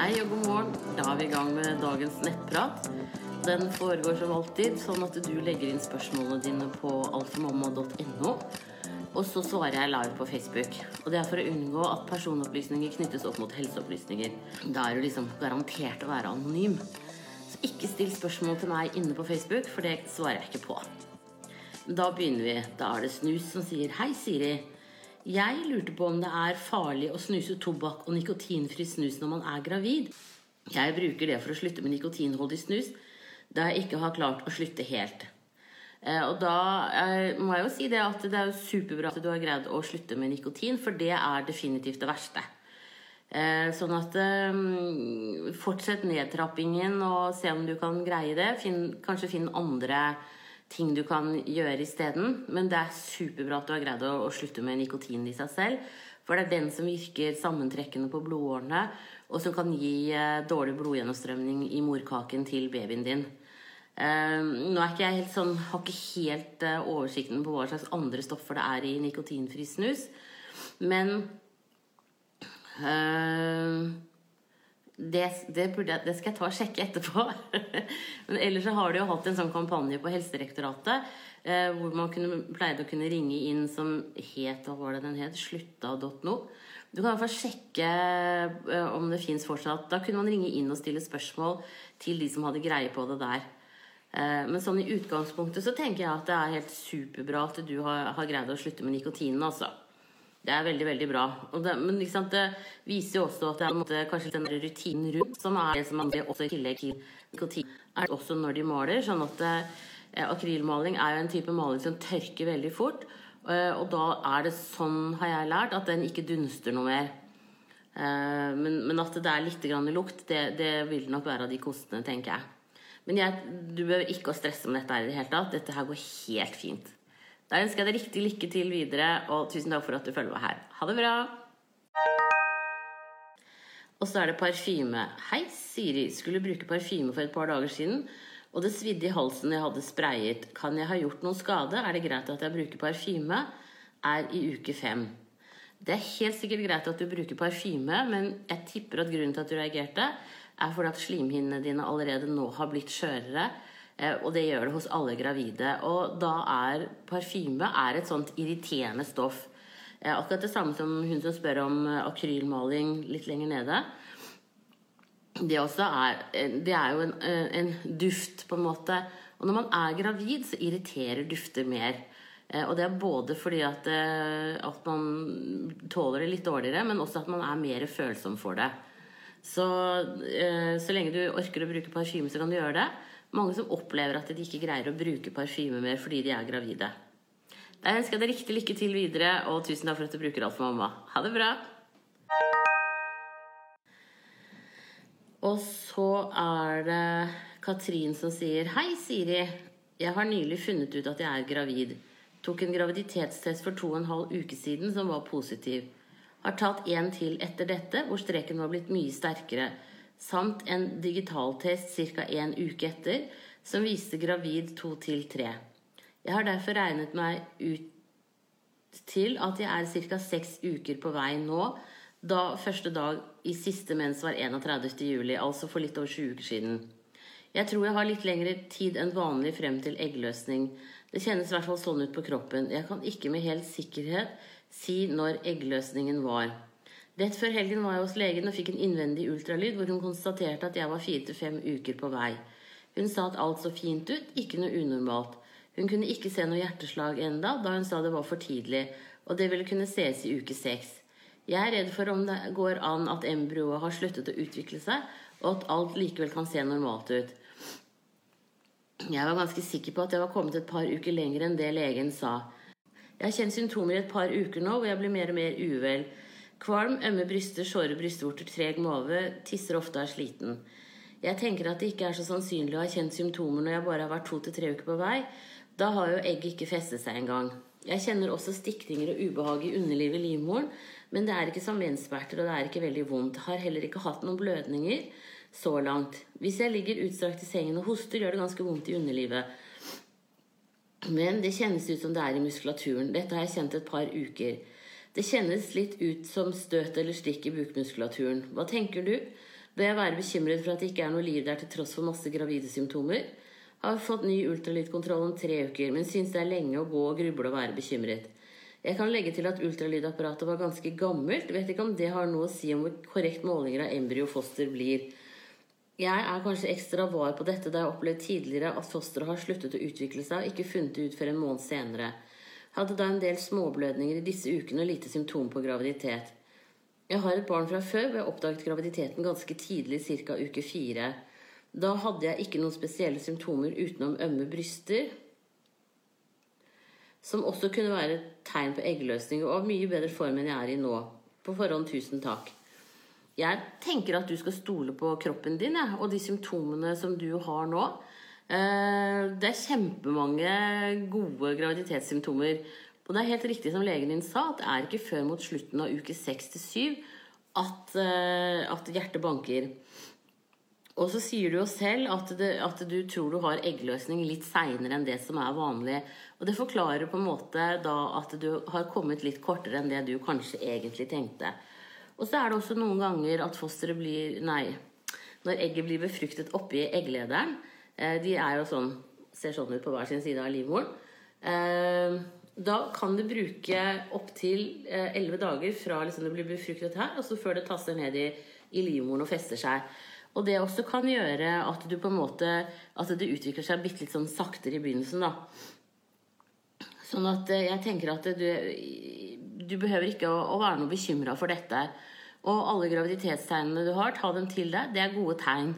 Hei og god morgen. Da er vi i gang med dagens nettprat. Den foregår som alltid sånn at du legger inn spørsmålene dine på alfamamma.no. Og så svarer jeg live på Facebook. Og det er for å unngå at personopplysninger knyttes opp mot helseopplysninger. Da er du liksom garantert å være anonym. Så ikke still spørsmål til meg inne på Facebook, for det svarer jeg ikke på. Da begynner vi. Da er det Snus som sier Hei, Siri. Jeg lurte på om det er farlig å snuse tobakk og nikotinfri snus når man er gravid. Jeg bruker det for å slutte med nikotinholdig snus, da jeg ikke har klart å slutte helt. Eh, og da eh, må jeg jo si det at det er superbra at du har greid å slutte med nikotin, for det er definitivt det verste. Eh, sånn at fortsett nedtrappingen og se om du kan greie det. Finn, kanskje finn andre ting du kan gjøre isteden. Men det er superbra at du har greid å, å slutte med nikotin i seg selv. For det er den som virker sammentrekkende på blodårene, og som kan gi eh, dårlig blodgjennomstrømning i morkaken til babyen din. Uh, nå er ikke jeg helt sånn, har ikke helt uh, oversikten på hva slags andre stoffer det er i nikotinfri snus. Men uh, det, det, burde, det, skal jeg ta og sjekke etterpå. Men ellers så har de jo hatt en sånn kampanje på Helsedirektoratet eh, hvor man kunne, pleide å kunne ringe inn som het Hva var det den het? Slutta.no. Du kan i hvert fall sjekke eh, om det fins fortsatt. Da kunne man ringe inn og stille spørsmål til de som hadde greie på det der. Eh, men sånn i utgangspunktet så tenker jeg at det er helt superbra at du har, har greid å slutte med nikotinen, altså. Det er veldig, veldig bra. Det, men sant, det viser jo også at det er måte, kanskje den rutinen rundt som er det som man også i tillegg til nikotin, er det også når de maler. sånn at eh, akrylmaling er jo en type maling som tørker veldig fort. Eh, og da er det sånn, har jeg lært, at den ikke dunster noe mer. Eh, men, men, at det er litt grann lukt, det, det vil nok være av de kostene, tenker jeg. Men jeg, du behøver ikke å stresse med dette her i det hele tatt. Dette her går helt fint. Da ønsker jeg deg riktig lykke til videre, og tusen takk for at du følger meg her. Ha det bra! Og så er det parfyme. Hei, Siri. Skulle bruke parfyme for et par dager siden, og det svidde i halsen jeg hadde sprayet. Kan jeg ha gjort noen skade? Er det greit at jeg bruker parfyme? Er i uke fem. Det er helt sikkert greit at du bruker parfyme, men jeg tipper at grunnen til at du reagerte, er fordi at slimhinnene dine allerede nå har blitt skjørere og det gjør det hos alle gravide. Og da er parfyme er et sånt irriterende stoff. Eh, akkurat det samme som hun som spør om eh, akrylmaling litt lenger nede. Det, er, det er jo en, en, duft, på en måte. Og når man er gravid, så irriterer dufter mer. Og det er både fordi at, at man tåler det litt dårligere, men også at man er mer følsom for det. Så, så lenge du orker å bruke parfyme, så kan du gjøre det mange som opplever at de ikke greier å bruke parfyme mer fordi de er gravide. Da ønsker jeg deg riktig lykke til videre, og tusen takk for at du bruker alt for mamma. Ha det bra! Og så er det Katrin som sier Hei, Siri. Jeg har nylig funnet ut at jeg er gravid. Tok en graviditetstest for to og en halv uke siden som var positiv. Har tatt en til etter dette, hvor streken var blitt mye sterkere samt en digitaltest ca. en uke etter som viste gravid 2 til 3. Jeg har derfor regnet meg ut til at jeg er ca. seks uker på vei nå, da første dag i siste mens var 31. juli, altså for litt over 20 uker siden. Jeg tror jeg har litt lengre tid enn vanlig frem til eggløsning. Det kjennes i hvert fall sånn ut på kroppen. Jeg kan ikke med helt sikkerhet si når eggløsningen var. Rett før helgen var jeg hos legen og fikk en innvendig ultralyd hvor hun konstaterte at jeg var fire til fem uker på vei. Hun sa at alt så fint ut, ikke noe unormalt. Hun kunne ikke se noe hjerteslag enda, da hun sa det var for tidlig, og det ville kunne ses i uke seks. Jeg er redd for om det går an at embryoet har sluttet å utvikle seg, og at alt likevel kan se normalt ut. Jeg var ganske sikker på at jeg var kommet et par uker lenger enn det legen sa. Jeg har kjent symptomer i et par uker nå, hvor jeg blir mer og mer uvel. Kvalm, ømme bryster, såre brystvorter, treg mage, tisser ofte og er sliten. Jeg tenker at det ikke er så sannsynlig å ha kjent symptomer når jeg bare har vært to til tre uker på vei. Da har jo egget ikke festet seg engang. Jeg kjenner også stikninger og ubehag i underlivet i livmoren, men det er ikke som menssmerter, og det er ikke veldig vondt. Har heller ikke hatt noen blødninger så langt. Hvis jeg ligger utstrakt i sengen og hoster, gjør det ganske vondt i underlivet. Men det kjennes ut som det er i muskulaturen. Dette har jeg kjent et par uker. Det kjennes litt ut som støt eller stikk i bukmuskulaturen. Hva tenker du? Bør jeg være bekymret for at det ikke er noe liv der til tross for masse gravide symptomer? Har fått ny ultralydkontroll om tre uker, men syns det er lenge å gå og gruble og være bekymret. Jeg kan legge til at ultralydapparatet var ganske gammelt. Vet ikke om det har noe å si om hvor korrekt målinger av embryo foster blir. Jeg er kanskje ekstra var på dette da jeg opplevde tidligere at fosteret har sluttet å utvikle seg og ikke funnet det ut før en måned senere. Hadde da en del småblødninger i disse ukene og lite symptom på graviditet. Jeg har et barn fra før og jeg oppdaget graviditeten ganske tidlig, ca. uke fire. Da hadde jeg ikke noen spesielle symptomer utenom ømme bryster, som også kunne være et tegn på eggløsning, og av mye bedre form enn jeg er i nå. På forhånd tusen takk. Jeg tenker at du skal stole på kroppen din ja, og de symptomene som du har nå. Eh, det er kjempemange gode graviditetssymptomer. Og det er helt riktig som legen din sa, at det er ikke før mot slutten av uke 6 til 7 at, eh, at hjertet banker. Og så sier du jo selv at, det, at du tror du har eggløsning litt seinere enn det som er vanlig. Og det forklarer på en måte da at du har kommet litt kortere enn det du kanskje egentlig tenkte. Og så er det også noen ganger at fosteret blir Nei, når egget blir befruktet oppi egglederen De er jo sånn Ser sånn ut på hver sin side av livmoren. Eh, da kan du bruke opptil eh, elleve dager fra liksom det blir befruktet her, og så før det tasser ned i, i livmoren og fester seg. Og det også kan gjøre at du på en måte At det utvikler seg bitte litt sånn saktere i begynnelsen, da. Sånn at eh, jeg tenker at du, du behøver ikke å, å være noe bekymra for dette. Og alle graviditetstegnene du har, ta dem til deg. Det er gode tegn.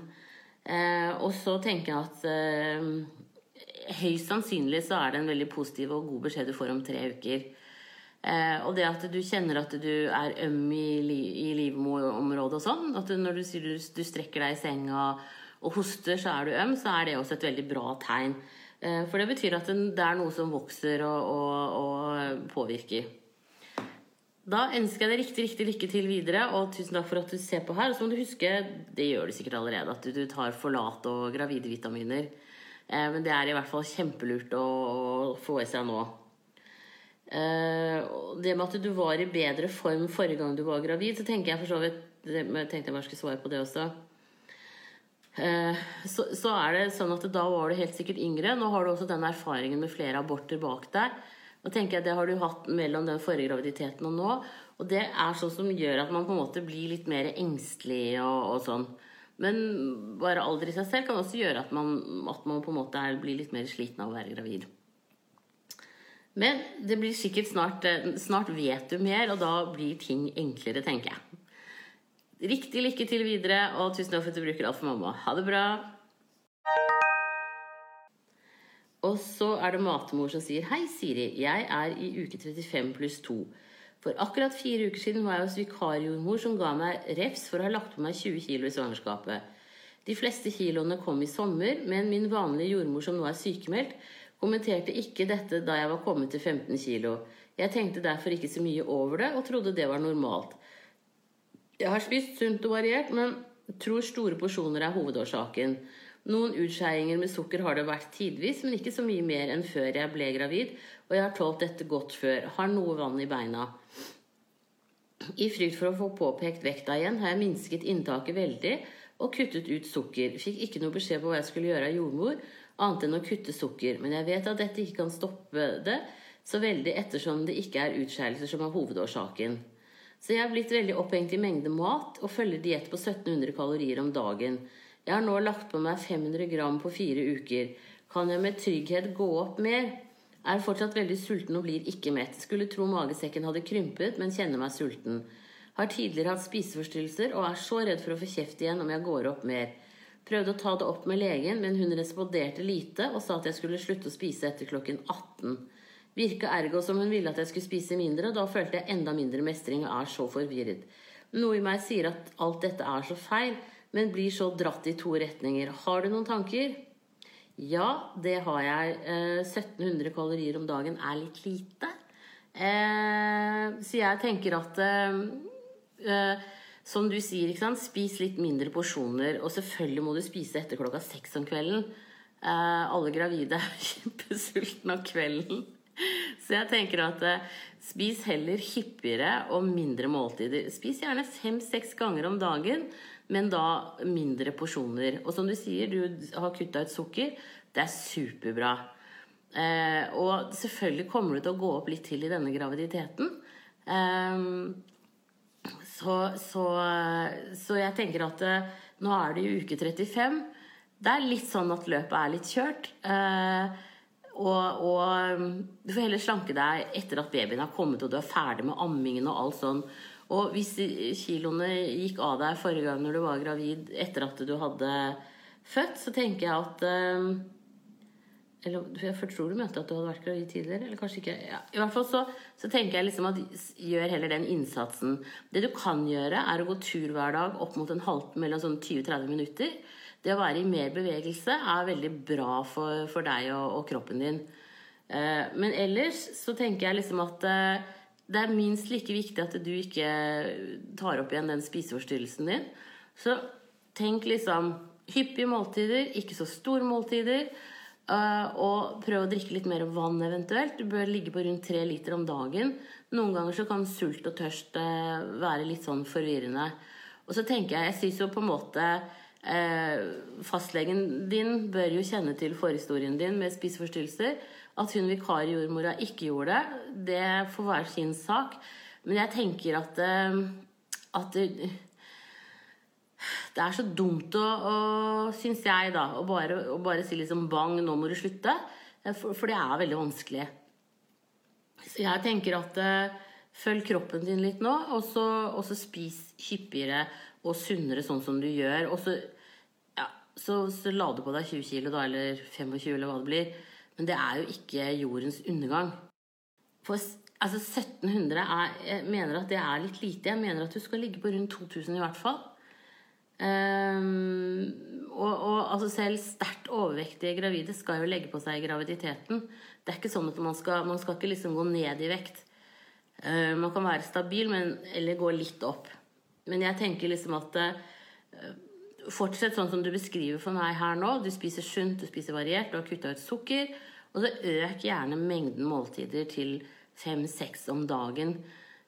Eh, og så tenker jeg at eh, høyst sannsynlig så er det en veldig positiv og god beskjed du får om tre uker. Eh, og det at du kjenner at du er øm i, li i livmorområdet og sånn, at du, når du sier du, du, strekker deg i senga og hoster, så er du øm, så er det også et veldig bra tegn. Eh, for det betyr at det er noe som vokser og, og, og påvirker. Da ønsker jeg deg riktig riktig lykke til videre, og tusen takk for at du ser på her. Og så må du huske, det gjør du sikkert allerede, at du, du tar Forlat og gravide vitaminer. Eh, men det er i hvert fall kjempelurt å, å få i seg nå. Eh, det med at du var i bedre form forrige gang du var gravid, så tenker jeg for så vidt tenkte jeg bare skulle svare på det også. Uh, så, så, er det sånn at da var du helt sikkert yngre. Nå har du også den erfaringen med flere aborter bak deg. Nå tenker jeg Det har du hatt mellom den forrige graviditeten og nå. Og det er sånn som gjør at man på en måte blir litt mer engstelig og, og sånn. Men bare alder i seg selv kan også gjøre at man, at man på en måte er, blir litt mer sliten av å være gravid. Men det blir sikkert snart eh, Snart vet du mer, og da blir ting enklere, tenker jeg. Riktig lykke til videre, og tusen takk for at du bruker alt for mamma. Ha det bra. Og så er det matmor som sier Hei, Siri. Jeg er i uke 35 pluss 2. For akkurat fire uker siden var jeg hos vikarjordmor som ga meg refs for å ha lagt på meg 20 kilo i svangerskapet. De fleste kiloene kom i sommer, men min vanlige jordmor som nå er sykemeldt, Kommenterte ikke dette da jeg var kommet til 15 kilo. Jeg tenkte derfor ikke så mye over det, og trodde det var normalt. Jeg har spist sunt og variert, men tror store porsjoner er hovedårsaken. Noen utskeiinger med sukker har det vært tidvis, men ikke så mye mer enn før jeg ble gravid, og jeg har tålt dette godt før. Har noe vann i beina. I frykt for å få påpekt vekta igjen har jeg minsket inntaket veldig og kuttet ut sukker. Fikk ikke noe beskjed på hva jeg skulle gjøre av jordmor, annet enn å kutte sukker. Men jeg vet at dette ikke kan stoppe det så veldig ettersom det ikke er utskeielser som er hovedårsaken. Så jeg har blitt veldig opphengt i mengde mat og følger diett på 1700 kalorier om dagen. Jeg har nå lagt på meg 500 gram på fire uker. Kan jeg med trygghet gå opp mer? Er fortsatt veldig sulten og blir ikke mett. Skulle tro magesekken hadde krympet, men kjenner meg sulten. Har tidligere hatt spiseforstyrrelser og er så redd for å få kjeft igjen om jeg går opp mer. Prøvde å ta det opp med legen, men hun responderte lite og sa at jeg skulle slutte å spise etter klokken 18. Virka ergo som hun ville at jeg skulle spise mindre, og da følte jeg enda mindre mestring og er så forvirret. Noe i meg sier at alt dette er så feil, men blir så dratt i to retninger. Har du noen tanker? Ja, det har jeg. Eh, 1700 kalorier om dagen er litt lite. Eh, så jeg tenker at eh, eh som du sier, spis litt mindre porsjoner. Og selvfølgelig må du spise etter klokka seks om kvelden. Eh, alle gravide er kjempesultne om kvelden. Så jeg tenker at eh, spis heller hyppigere og mindre måltider. Spis gjerne fem-seks ganger om dagen, men da mindre porsjoner. Og som du sier, du har kutta ut sukker. Det er superbra. Eh, og selvfølgelig kommer du til å gå opp litt til i denne graviditeten. Eh, så, så, så, jeg tenker at eh, nå er det jo uke 35. Det er litt sånn at løpet er litt kjørt. Eh, og, og, du får heller slanke deg etter at babyen har kommet og du er ferdig med ammingen og alt sånn. Og hvis kiloene gikk av deg forrige gang når du var gravid etter at du hadde født, så tenker jeg at eh, eller jeg tror du mente at du hadde vært gravid tidligere. eller kanskje ikke. Ja. I hvert fall så, så, tenker jeg liksom at gjør heller den innsatsen. Det du kan gjøre, er å gå tur hver dag opp mot en halv, mellom sånn 20-30 minutter. Det å være i mer bevegelse er veldig bra for, for deg og, og, kroppen din. Eh, men ellers så tenker jeg liksom at eh, det er minst like viktig at du ikke tar opp igjen den spiseforstyrrelsen din. Så tenk liksom hyppige måltider, ikke så store måltider. Uh, og prøv å drikke litt mer vann eventuelt. Du bør ligge på rundt tre liter om dagen. Noen ganger så kan sult og tørst være litt sånn forvirrende. Og så tenker jeg, jeg syns jo på en måte uh, Fastlegen din bør jo kjenne til forhistorien din med spiseforstyrrelser. At hun vikarjordmora ikke gjorde det, det får være sin sak. Men jeg tenker at, at det, det er så dumt å, å syns jeg, da, å bare, å bare, si liksom bang, nå må du slutte. Eh, for, for det er veldig vanskelig. Så jeg tenker at uh, følg kroppen din litt nå, og så, spis hyppigere og sunnere sånn som du gjør. Og så, ja, så, så la du på deg 20 kilo, da, eller 25, eller hva det blir. Men det er jo ikke jordens undergang. For altså 1700 er, Jeg mener at det er litt lite. Jeg mener at du skal ligge på rundt 2000 i hvert fall. Um, og, og altså selv sterkt overvektige gravide skal jo legge på seg i graviditeten. Det er ikke sånn at man skal, man skal ikke liksom gå ned i vekt. Uh, man kan være stabil, men, eller gå litt opp. Men jeg tenker liksom at uh, Fortsett sånn som du beskriver for meg her nå. Du spiser sunt, du spiser variert, du har kutta ut sukker. Og så øk gjerne mengden måltider til fem-seks om dagen.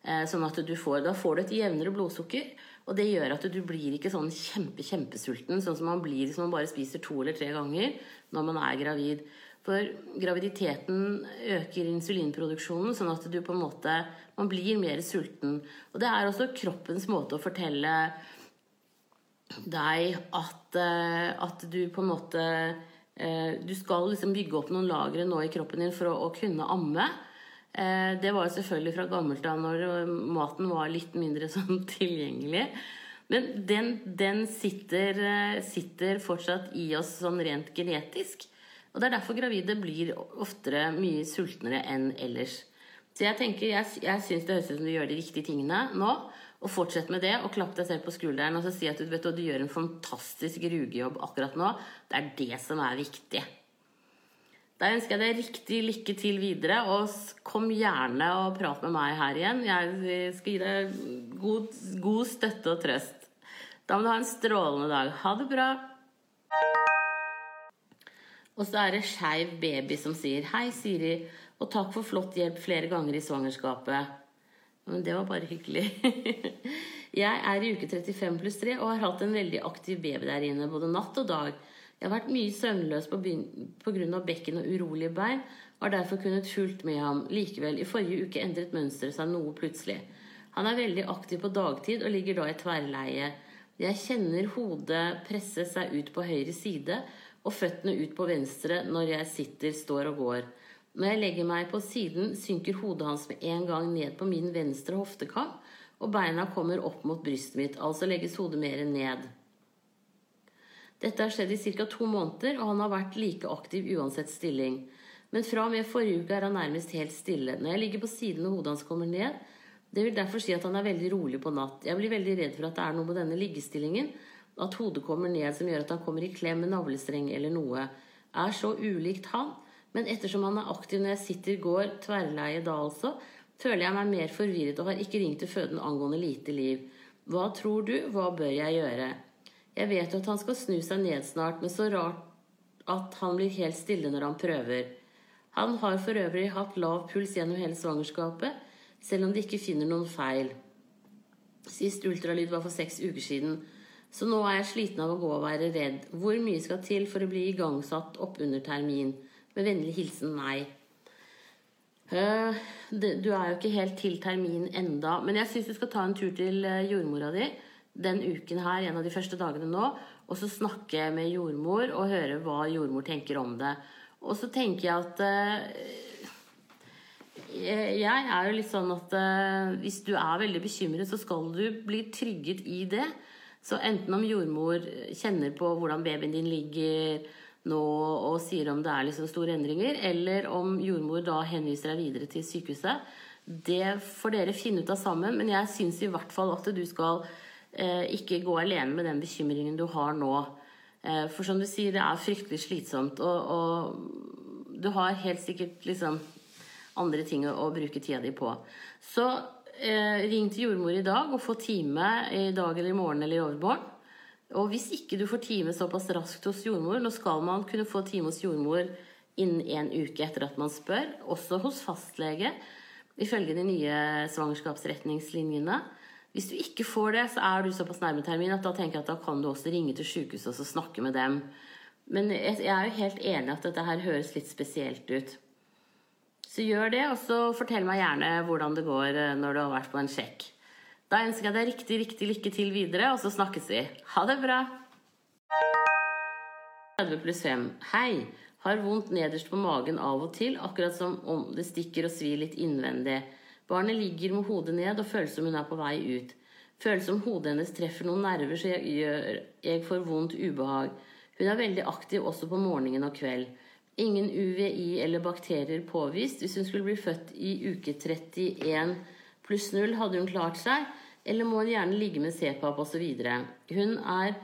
Uh, sånn at du får, da får du et jevnere blodsukker. Og det gjør at du blir ikke sånn kjempe, kjempesulten, sånn som man blir hvis man bare spiser to eller tre ganger når man er gravid. For graviditeten øker insulinproduksjonen, sånn at du på en måte man blir mer sulten. Og det er også kroppens måte å fortelle deg at, eh, at du på en måte eh, Du skal liksom bygge opp noen lagre nå i kroppen din for å, å kunne amme. Eh, det var selvfølgelig fra gammelt av når maten var litt mindre sånn tilgjengelig. Men den, den sitter, sitter, fortsatt i oss sånn rent genetisk. Og det er derfor gravide blir oftere mye sultnere enn ellers. Så jeg tenker, jeg, jeg syns det høres ut som du gjør de riktige tingene nå. Og fortsett med det, og klapp deg selv på skulderen og så si at du, vet, du gjør en fantastisk rugejobb akkurat nå. Det er det som er viktig. Da ønsker jeg deg riktig lykke til videre, og kom gjerne og prat med meg her igjen. Jeg skal gi deg god, god støtte og trøst. Da må du ha en strålende dag. Ha det bra. Og så er det Skeiv baby som sier Hei, Siri, og takk for flott hjelp flere ganger i svangerskapet. Men det var bare hyggelig. jeg er i uke 35 pluss 3 og har hatt en veldig aktiv baby der inne både natt og dag. Jeg har vært mye søvnløs pga. bekken og urolige bein, og har derfor kunnet fulgt med ham. Likevel, i forrige uke endret mønsteret seg noe plutselig. Han er veldig aktiv på dagtid og ligger da i tverrleie. Jeg kjenner hodet presse seg ut på høyre side og føttene ut på venstre når jeg sitter, står og går. Når jeg legger meg på siden, synker hodet hans med en gang ned på min venstre hoftekam, og beina kommer opp mot brystet mitt, altså legges hodet mer ned. Dette har skjedd i ca. to måneder, og han har vært like aktiv uansett stilling. Men fra og med forrige uke er han nærmest helt stille. Når jeg ligger på siden og hodet hans kommer ned, det vil derfor si at han er veldig rolig på natt. Jeg blir veldig redd for at det er noe med denne liggestillingen, at hodet kommer ned som gjør at han kommer i klem med navlestreng eller noe. Er så ulikt han. Men ettersom han er aktiv når jeg sitter, går, tverrleie da altså, føler jeg meg mer forvirret og har ikke ringt til føden angående lite liv. Hva tror du, hva bør jeg gjøre? Jeg vet jo at han skal snu seg ned snart, men så rart at han blir helt stille når han prøver. Han har for øvrig hatt lav puls gjennom hele svangerskapet, selv om de ikke finner noen feil. Sist ultralyd var for seks uker siden. Så nå er jeg sliten av å gå og være redd. Hvor mye skal til for å bli igangsatt oppunder termin? Med vennlig hilsen meg. Uh, du er jo ikke helt til termin enda, men jeg syns du skal ta en tur til eh, jordmora di den uken her, en av de første dagene nå, og så snakke med jordmor og høre hva jordmor tenker om det. Og så tenker jeg at uh, jeg er jo litt sånn at hvis du er veldig bekymret, så skal du bli trygget i det. Så enten om jordmor kjenner på hvordan babyen din ligger nå og sier om det er liksom store endringer, eller om jordmor da henviser deg videre til sykehuset, det får dere finne ut av sammen. Men jeg syns i hvert fall at du skal eh, ikke gå alene med den bekymringen du har nå. Eh, for som du sier, det er fryktelig slitsomt. Og, og du har helt sikkert liksom andre ting å, å bruke tida di på. Så eh, ring til jordmor i dag og få time i dag eller i morgen eller i overmorgen. Og hvis ikke du får time såpass raskt hos jordmor, nå skal man kunne få time hos jordmor innen en uke etter at man spør, også hos fastlege, ifølge de nye svangerskapsretningslinjene. Hvis du ikke får det, så er du såpass nærme termin at da tenker jeg at da kan du også ringe til sykehuset og snakke med dem. Men jeg er jo helt enig at dette her høres litt spesielt ut. Så gjør det, og så fortell meg gjerne hvordan det går eh, når du har vært på en sjekk. Da ønsker jeg deg riktig, riktig lykke til videre, og så snakkes vi. Ha det bra! 30 pluss 5. Hei! Har vondt nederst på magen av og til, akkurat som om det stikker og svir litt innvendig. Barnet ligger med hodet ned og føles som hun er på vei ut. Føles som hodet hennes treffer noen nerver så jeg, gjør, jeg får vondt ubehag. Hun er veldig aktiv også på morgenen og kveld. Ingen UVI eller bakterier påvist. Hvis hun skulle bli født i uke 31 pluss 0, hadde hun klart seg. Eller må hun gjerne ligge med CPAP osv. Hun er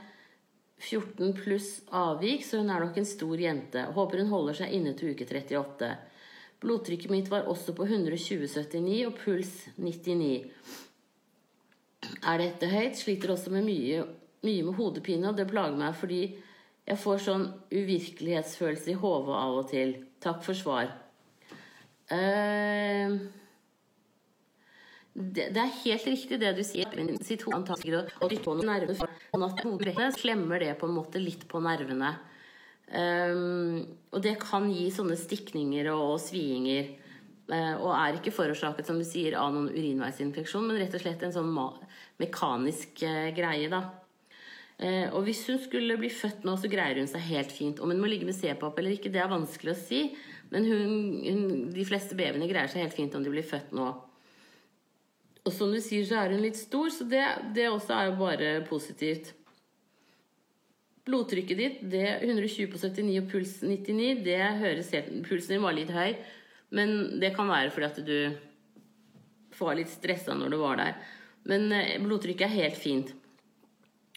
14 pluss avvik, så hun er nok en stor jente. Håper hun holder seg inne til uke 38. Blodtrykket mitt var også på 120,79 og puls 99. Er dette høyt? Sliter også med mye, mye med hodepine, og det plager meg fordi jeg får sånn uvirkelighetsfølelse i hodet av og til. Takk for svar. Uh, det, det, er helt riktig det du sier. Sitt hode antakelig og dytte på noen nerver. Sånn at hodet klemmer det på en måte litt på nervene. Um, og det kan gi sånne stikninger og, og sviinger. Uh, og er ikke forårsaket som du sier, av noen urinveisinfeksjon, men rett og slett en sånn mekanisk uh, greie. da Eh, og hvis hun skulle bli født nå, så greier hun seg helt fint. Om hun må ligge med C-pap eller ikke, det er vanskelig å si. Men hun, hun, de fleste babyene greier seg helt fint om de blir født nå. Og som du sier, så er hun litt stor, så det, det også er jo bare positivt. Blodtrykket ditt, det 120 på 79 og puls 99, det høres helt Pulsen din var litt høy, men det kan være fordi at du får litt stressa når du var der. Men eh, blodtrykket er helt fint.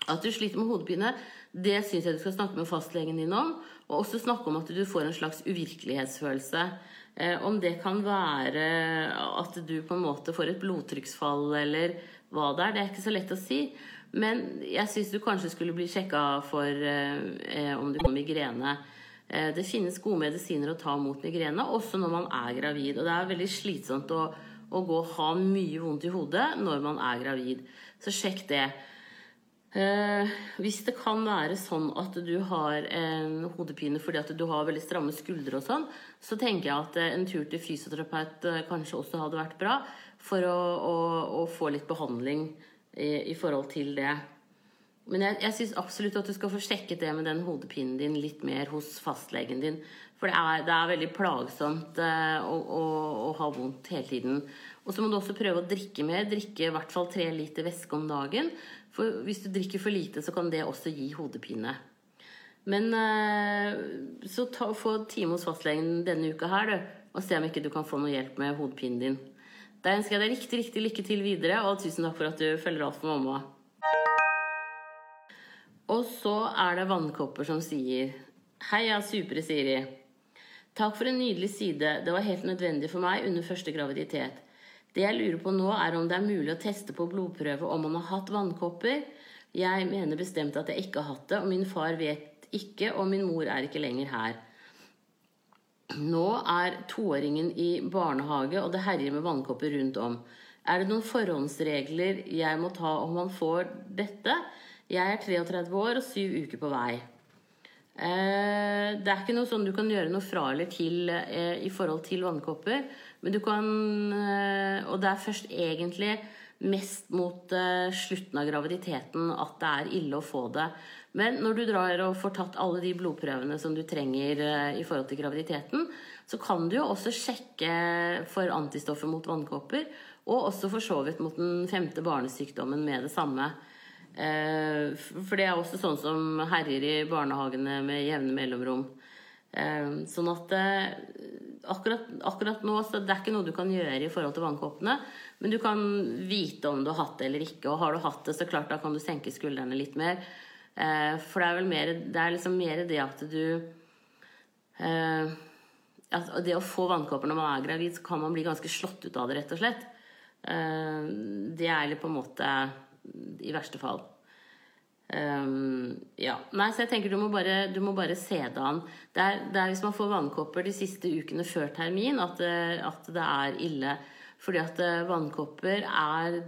At du sliter med hodepine, det syns jeg du skal snakke med fastlegen din om. Og også snakke om at du får en slags uvirkelighetsfølelse. Eh, om det kan være at du på en måte får et blodtrykksfall eller hva det er. Det er ikke så lett å si. Men jeg syns du kanskje skulle bli sjekka for eh, om du får migrene. Eh, det finnes gode medisiner å ta mot migrene, også når man er gravid. Og det er veldig slitsomt å, å gå og ha mye vondt i hodet når man er gravid. Så sjekk det. Eh, hvis det kan være sånn at du har en hodepine fordi at du har veldig stramme skuldre og sånn, så tenker jeg at en tur til fysioterapeut eh, kanskje også hadde vært bra for å, å, å få litt behandling i, i, forhold til det. Men jeg, jeg syns absolutt at du skal få sjekket det med den hodepinen din litt mer hos fastlegen din. For det er, det er veldig plagsomt eh, å, å, å ha vondt hele tiden. Og så må du også prøve å drikke mer. Drikke i hvert fall tre liter væske om dagen. For hvis du drikker for lite, så kan det også gi hodepine. Men eh, så ta, få time hos fastlegen denne uka her, du. Og se om ikke du kan få noe hjelp med hodepinen din. Da ønsker jeg deg riktig, riktig lykke til videre, og tusen takk for at du følger alt for mamma. Og så er det vannkopper som sier Hei, jeg er supre Siri. Takk for en nydelig side. Det var helt nødvendig for meg under første graviditet. Det jeg lurer på nå, er om det er mulig å teste på blodprøve om man har hatt vannkopper. Jeg mener bestemt at jeg ikke har hatt det, og min far vet ikke, og min mor er ikke lenger her. Nå er toåringen i barnehage, og det herjer med vannkopper rundt om. Er det noen forhåndsregler jeg må ta om han får dette? Jeg er 33 år og syv uker på vei. Eh, det er ikke noe sånn du kan gjøre noe fra eller til eh, i forhold til vannkopper. Men du kan eh, Og det er først egentlig mest mot slutten av graviditeten at det er ille å få det. Men når du drar og får tatt alle de blodprøvene som du trenger i forhold til graviditeten, så kan du jo også sjekke for antistoffer mot vannkopper. Og også for så vidt mot den femte barnesykdommen med det samme. Eh, for det er også sånn som herjer i barnehagene med jevne mellomrom. Eh, sånn at eh, akkurat, akkurat, nå så det er ikke noe du kan gjøre i forhold til vannkoppene. Men du kan vite om du har hatt det eller ikke. Og har du hatt det, så klart da kan du senke skuldrene litt mer. For det er vel mer det, er liksom mer det at du at Det å få vannkopper når man er gravid, så kan man bli ganske slått ut av det, rett og slett. Det er på en måte i verste fall. Um, ja. Nei, så jeg tenker du må bare, du må bare se det an. Det er, det er, hvis man får vannkopper de siste ukene før termin, at, at det er ille. Fordi at vannkopper er,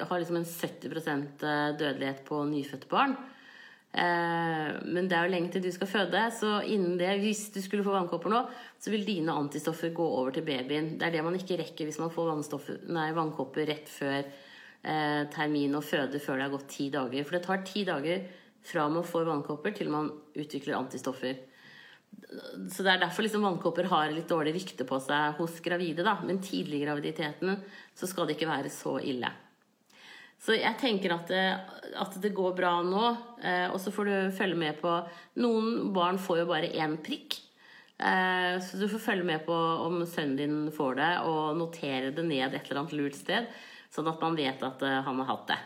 har liksom en 70% dødelighet på nyfødte barn. Eh, men det er jo lenge til du skal føde, så innen det, hvis du skulle få vannkopper nå, så vil dine antistoffer gå over til babyen. Det er det man ikke rekker hvis man får nei, vannkopper rett før eh, termin og føde før det har gått ti dager. For det tar ti dager fra man får vannkopper til man utvikler antistoffer. Så det er derfor liksom vannkopper har litt dårlig rykte på seg hos gravide. da, Men tidlig i graviditeten så skal det ikke være så ille. Så jeg tenker at det, at det går bra nå. Eh, og så får du følge med på Noen barn får jo bare én prikk. Eh, så du får følge med på om sønnen din får det, og notere det ned et eller annet lurt sted. Sånn at man vet at eh, han har hatt det.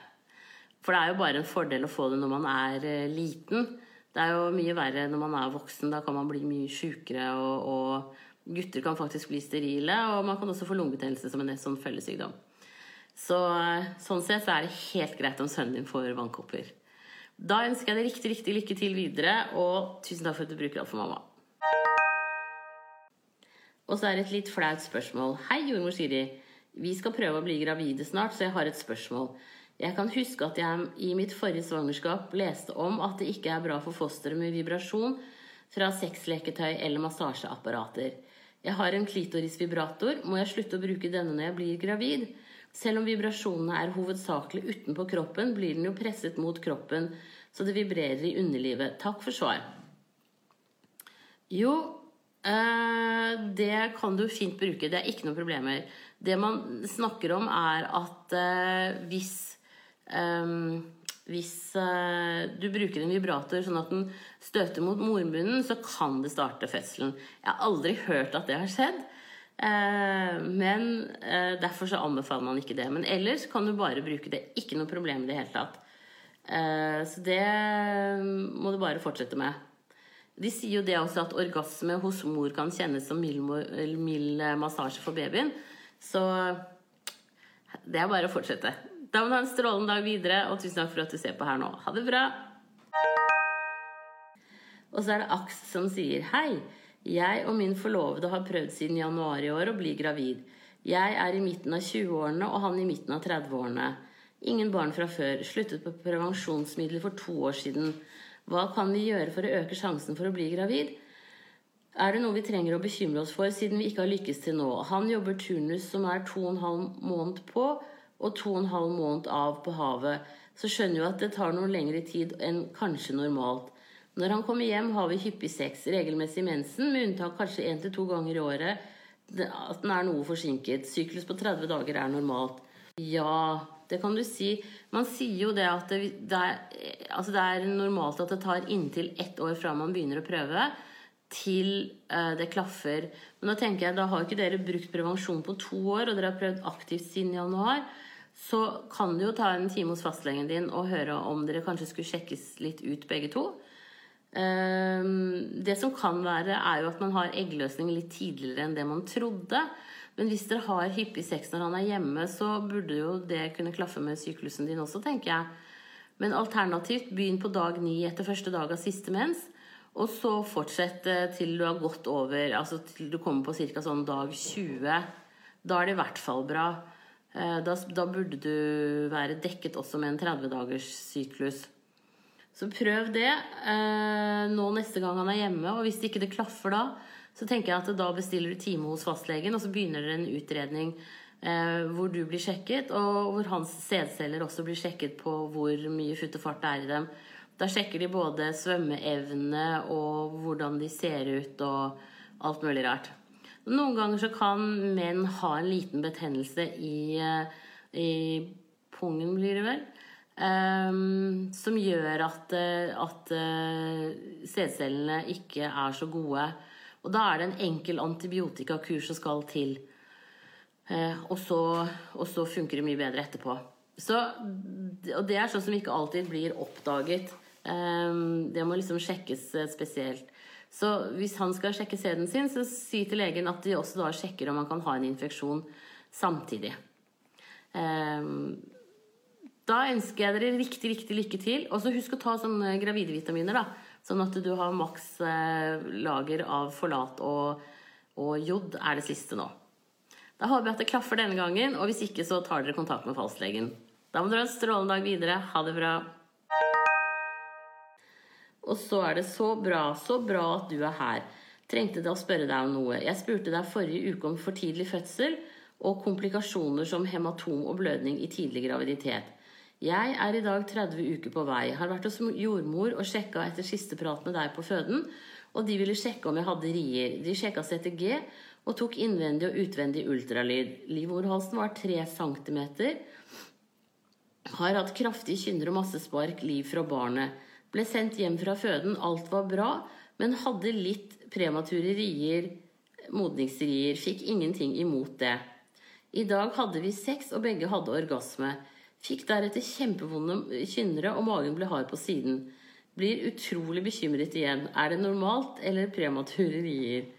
For det er jo bare en fordel å få det når man er eh, liten. Det er jo mye verre når man er voksen. Da kan man bli mye sjukere, og, og gutter kan faktisk bli sterile. Og man kan også få lungebetennelse som en sånn følgesykdom. Så sånn sett så er det helt greit om sønnen din får vannkopper. Da ønsker jeg deg riktig, riktig lykke til videre, og tusen takk for at du bruker alt for mamma. Og så er det et litt flaut spørsmål. Hei, jordmor Siri. Vi skal prøve å bli gravide snart, så jeg har et spørsmål. Jeg kan huske at jeg i mitt forrige svangerskap leste om at det ikke er bra for fosteret med vibrasjon fra sexleketøy eller massasjeapparater. Jeg har en klitorisvibrator. Må jeg slutte å bruke denne når jeg blir gravid? Selv om vibrasjonene er hovedsakelig utenpå kroppen, blir den jo presset mot kroppen, så det vibrerer i underlivet. Takk for svar. Jo, eh, det kan du fint bruke. Det er ikke noen problemer. Det man snakker om, er at eh, hvis eh, hvis du bruker en vibrator sånn at den støter mot mormunnen, så kan det starte fødselen. Jeg har aldri hørt at det har skjedd. Eh, men eh, derfor så anbefaler man ikke det. Men ellers kan du bare bruke det. Ikke noe problem i det hele tatt. Eh, så det må du bare fortsette med. De sier jo det også at orgasme hos mor kan kjennes som mild, mild massasje for babyen. Så det er bare å fortsette. Da må du ha en strålende dag videre, og tusen takk for at du ser på her nå. Ha det bra! Og så er det Aks som sier hei. Jeg og min forlovede har prøvd siden januar i år å bli gravid. Jeg er i midten av 20-årene og han i midten av 30-årene. Ingen barn fra før. Sluttet på prevensjonsmidler for to år siden. Hva kan vi gjøre for å øke sjansen for å bli gravid? Er det noe vi trenger å bekymre oss for siden vi ikke har lykkes til nå? Han jobber turnus som er to og en halv måned på og to og en halv måned av på havet. Så skjønner jo at det tar noe lengre tid enn kanskje normalt. Når han kommer hjem, har vi hyppig sex, regelmessig mensen, med unntak kanskje én til to ganger i året at den er noe forsinket. Syklus på 30 dager er normalt. Ja, det kan du si. Man sier jo det at det, det, er, altså det er, normalt at det tar inntil ett år fra man begynner å prøve, til uh, det klaffer. Men da tenker jeg, da har ikke dere brukt prevensjon på to år, og dere har prøvd aktivt siden januar. Så kan du jo ta en time hos fastlegen din og høre om dere kanskje skulle sjekkes litt ut begge to. Ehm, det som kan være, er jo at man har eggløsning litt tidligere enn det man trodde. Men hvis dere har hyppig sex når han er hjemme, så burde jo det kunne klaffe med syklusen din også, tenker jeg. Men alternativt, begynn på dag ni etter første dag av siste mens. Og så fortsett til du har gått over Altså til du kommer på ca. sånn dag 20. Da er det i hvert fall bra. Eh, da, da burde du være dekket også med en 30-dagers syklus. Så prøv det eh, nå neste gang han er hjemme. Og hvis ikke det klaffer da, så tenker jeg at da bestiller du time hos fastlegen, og så begynner dere en utredning eh, hvor du blir sjekket, og hvor hans sædceller også blir sjekket på hvor mye futt og fart det er i dem. Da sjekker de både svømmeevne og hvordan de ser ut og alt mulig rart. Noen ganger så kan menn ha en liten betennelse i, eh, i pungen, blir det vel. Um, som gjør at, eh, at uh, sædcellene ikke er så gode. Og da er det en enkel antibiotikakur som skal til. Uh, og, så, og, så, funker det mye bedre etterpå. Så, og det er sånn som ikke alltid blir oppdaget. Um, det må liksom sjekkes spesielt. Så hvis han skal sjekke sæden sin, så si til legen at de også da sjekker om han kan ha en infeksjon samtidig. Um, da ønsker jeg dere riktig, riktig lykke til. Og så husk å ta sånne gravidevitaminer, da. Sånn at du har maks eh, lager av forlat og, og, jod er det siste nå. Da håper jeg at det klaffer denne gangen, og hvis ikke så tar dere kontakt med fastlegen. Da må dere ha en strålende dag videre. Ha det bra. Og så er det så bra, så bra at du er her. Trengte det å spørre deg om noe. Jeg spurte deg forrige uke om for tidlig fødsel og komplikasjoner som hematom og blødning i tidlig graviditet. Jeg er i dag 30 uker på vei. Har vært hos jordmor og sjekka etter siste prat med deg på føden. Og de ville sjekke om jeg hadde rier. De sjekka CTG og tok innvendig og utvendig ultralyd. Livmorhalsen var 3 cm. Har hatt kraftige kynner og masse spark liv fra barnet. Ble sendt hjem fra føden. Alt var bra, men hadde litt premature rier, modningsrier. Fikk ingenting imot det. I dag hadde vi sex, og begge hadde orgasme. Fikk deretter kjempevonde kynnere, og magen ble hard på siden. Blir utrolig bekymret igjen. Er det normalt eller premature rier?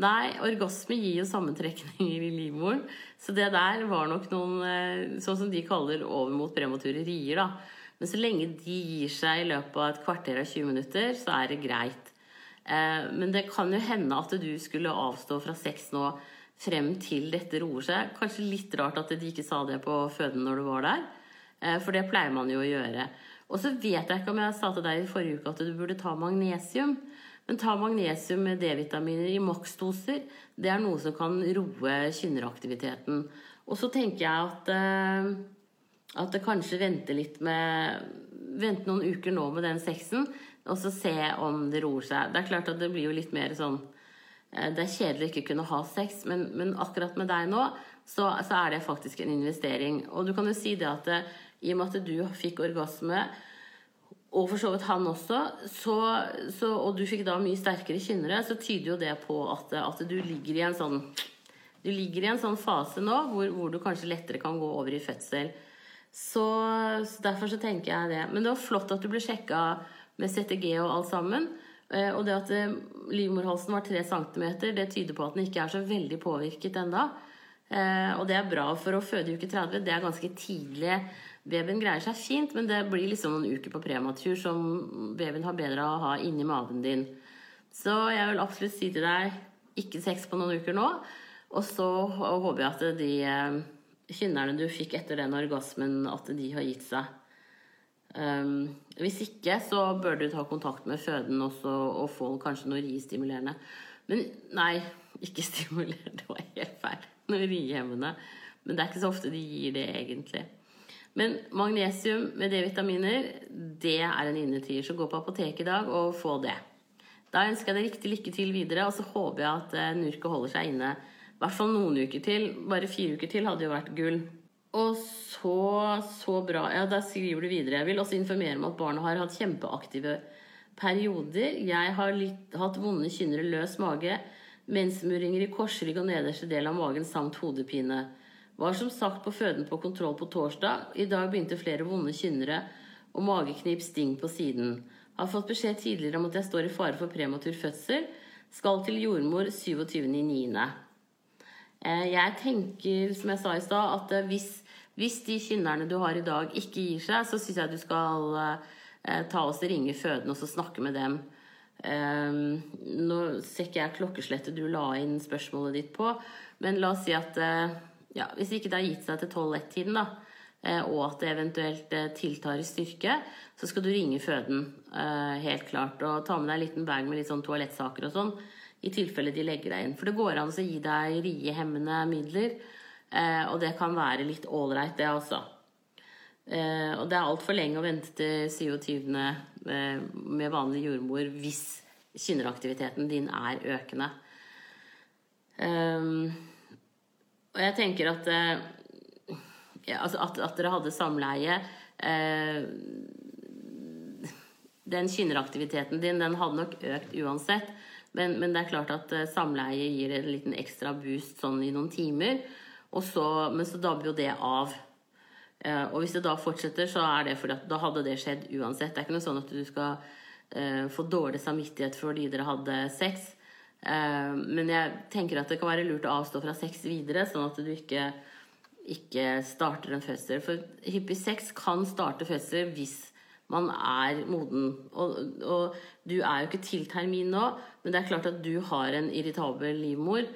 Nei, orgasme gir jo sammentrekninger i livmoren. Så det der var nok noen eh, Sånn som de kaller over mot premature rier, da. Men så lenge de gir seg i løpet av et kvarter av 20 minutter, så er det greit. Eh, men det kan jo hende at du skulle avstå fra sex nå frem til dette roer seg. Kanskje litt rart at de ikke sa det på føden når du var der. Eh, for det pleier man jo å gjøre. Og så vet jeg ikke om jeg sa til deg i forrige uke at du burde ta magnesium. Men ta magnesium med D-vitaminer i maksdoser. Det er noe som kan roe kynneraktiviteten. Og så tenker jeg at, eh, at det kanskje venter litt med Vente noen uker nå med den sexen, og så se om det roer seg. Det er klart at det blir jo litt mer sånn eh, Det er kjedelig å ikke kunne ha sex, men, men akkurat med deg nå så, så, er det faktisk en investering. Og du kan jo si det at i og med at du fikk orgasme, og for så vidt han også, så, så, og du fikk da mye sterkere kynnere, så tyder jo det på at, at, du ligger i en sånn du ligger i en sånn fase nå hvor, hvor du kanskje lettere kan gå over i fødsel. Så, så, derfor så tenker jeg det. Men det var flott at du ble sjekka med CTG og alt sammen. Eh, og det at eh, livmorhalsen var 3 cm, det tyder på at den ikke er så veldig påvirket ennå. Eh, og det er bra for å føde i uke 30. Det er ganske tidlig Babyen greier seg fint, men det blir liksom noen uker på prematur som babyen har bedre av å ha inni magen din. Så jeg vil absolutt si til deg ikke sex på noen uker nå. Og så håper jeg at de kynnerne du fikk etter den orgasmen, at de har gitt seg. Um, hvis ikke, så bør du ta kontakt med føden også og få kanskje noe riestimulerende. Men nei, ikke stimulerende. Det var helt feil. Noe riehemmende. Men det er ikke så ofte de gir det, egentlig. Men magnesium med D-vitaminer, det er en innetier. Så gå på apoteket i dag og få det. Da ønsker jeg deg riktig lykke til videre, og så håper jeg at Nurket holder seg inne i hvert fall noen uker til. Bare fire uker til hadde jo vært gull. Og så, så bra. Ja, da skriver du videre. Jeg vil også informere om at barna har hatt kjempeaktive perioder. Jeg har litt, hatt vonde kynnere, løs mage, mensmuringer i korsrygg og nederste del av magen samt hodepine. Var som sagt på føden på kontroll på torsdag. I dag begynte flere vonde kynnere og mageknip sting på siden. Har fått beskjed tidligere om at jeg står i fare for prematur fødsel. Skal til jordmor 27.9. Eh, jeg tenker, som jeg sa i stad, at eh, hvis, hvis, de kynnerne du har i dag, ikke gir seg, så syns jeg du skal eh, ta oss og ringe føden og snakke med dem. Nå ser ikke jeg klokkeslettet du la inn spørsmålet ditt på, men la oss si at ja, hvis ikke det har gitt seg til 12-1-tiden, da, og at det eventuelt tiltar i styrke, så skal du ringe føden, helt klart. Og ta med deg en liten bag med litt sånn toalettsaker og sånn, i tilfelle de legger deg inn. For det går an å gi deg riehemmende midler, og det kan være litt ålreit, det også. og det er altfor lenge å vente til 27. Eh, med vanlig jordmor hvis kynneraktiviteten din er økende. Um, og jeg tenker altså at, at, dere hadde samleie Den kynneraktiviteten din den hadde nok økt uansett. Men, men det er klart at uh, samleie gir en liten ekstra boost sånn i noen timer. Så, men så dabber jo det av. Eh, og hvis det da fortsetter, så er det fordi at da hadde det skjedd uansett. Det er ikke noe sånn at du skal uh, få dårlig samvittighet fordi dere hadde sex. Uh, men jeg tenker at det kan være lurt å avstå fra sex videre, sånn at du ikke, ikke starter en fødsel. For hyppig sex kan starte fødsel hvis man er moden. Og, og du er jo ikke til termin nå, men det er klart at du har en irritabel livmor.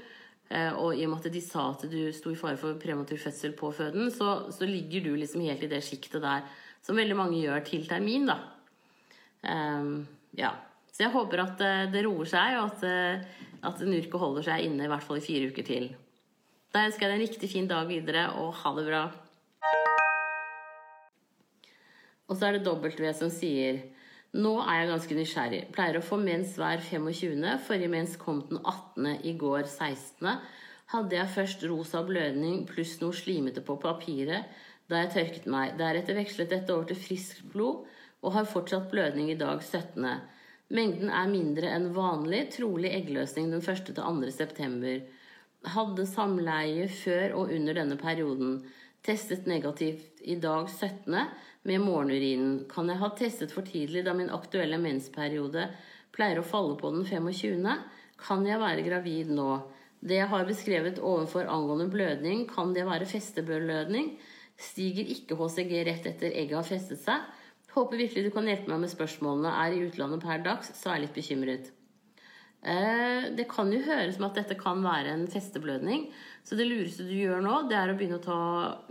Eh, og i og med at de sa at du sto i fare for prematur fødsel på føden, så, så ligger du liksom helt i det sjiktet der som veldig mange gjør til termin, da. Um, ja. Så jeg håper at eh, det roer seg, og at, eh, at Nurko holder seg inne i hvert fall i fire uker til. Da ønsker jeg deg en riktig fin dag videre, og ha det bra. Og så er det W som sier nå er jeg ganske nysgjerrig. Pleier å få mens hver 25. Forrige mens kom den 18. I går 16. Hadde jeg først rosa blødning pluss noe slimete på papiret da jeg tørket meg. Deretter vekslet dette over til friskt blod og har fortsatt blødning i dag 17. Mengden er mindre enn vanlig, trolig eggløsning den 1. til 2. september. Hadde samleie før og under denne perioden. Testet negativt i dag 17 med morgenurinen. Kan jeg ha testet for tidlig da min aktuelle mensperiode pleier å falle på den 25.? Kan jeg være gravid nå? Det jeg har beskrevet ovenfor angående blødning, kan det være festeblødning? Stiger ikke HCG rett etter egget har festet seg? Håper virkelig du kan hjelpe meg med spørsmålene. Er i utlandet per dags, så er jeg litt bekymret. Eh, det kan jo høres som at dette kan være en festeblødning. Så det lureste du gjør nå, det er å begynne å ta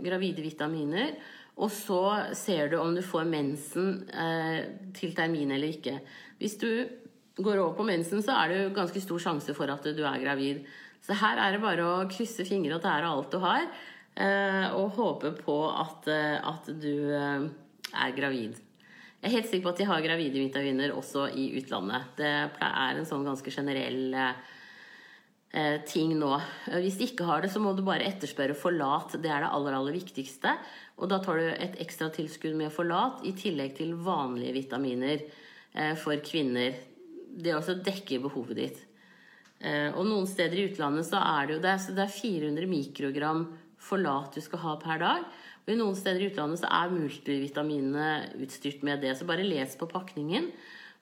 gravide vitaminer. Og så ser du om du får mensen eh, til termin eller ikke. Hvis du går over på mensen, så er det jo ganske stor sjanse for at du er gravid. Så her er det bare å krysse fingre og tære alt du har, eh, og håpe på at, at du er gravid. Jeg er helt sikker på at de har gravide vitaminer også i utlandet. Det er en sånn ganske generell eh, Eh, ting nå. Eh, hvis de ikke har det, så må du bare etterspørre forlat. Det er det aller, aller viktigste. Og da tar du et ekstra tilskudd med forlat i tillegg til vanlige vitaminer for kvinner. Det også dekker behovet ditt. Og noen steder i utlandet så er det jo det, så det er 400 mikrogram forlat du skal ha per dag. Og i noen steder i utlandet så er multivitaminene utstyrt med det. Så bare les på pakningen,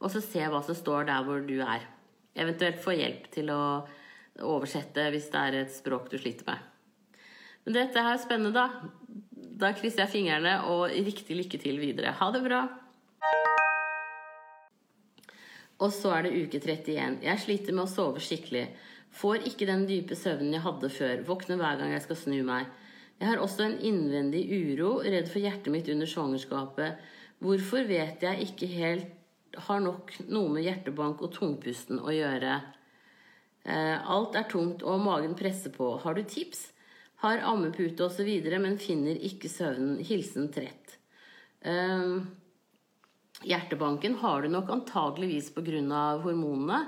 og så se hva som står der hvor du er. Eventuelt få hjelp til å oversette hvis det er et språk du sliter med. Men dette er spennende, da. Da krysser jeg fingrene og riktig lykke til videre. Ha det bra! Og så er det uke 31. Jeg sliter med å sove skikkelig. Får ikke den dype søvnen jeg hadde før. Våkner hver gang jeg skal snu meg. Jeg har også en innvendig uro, redd for hjertet mitt under svangerskapet. Hvorfor vet jeg ikke helt har nok noe med hjertebank og tungpusten å gjøre. Eh, alt er tungt, og magen presser på. Har du tips? Har ammepute osv., men finner ikke søvnen. Hilsen trett. Um, hjertebanken har du nok antageligvis pga. hormonene.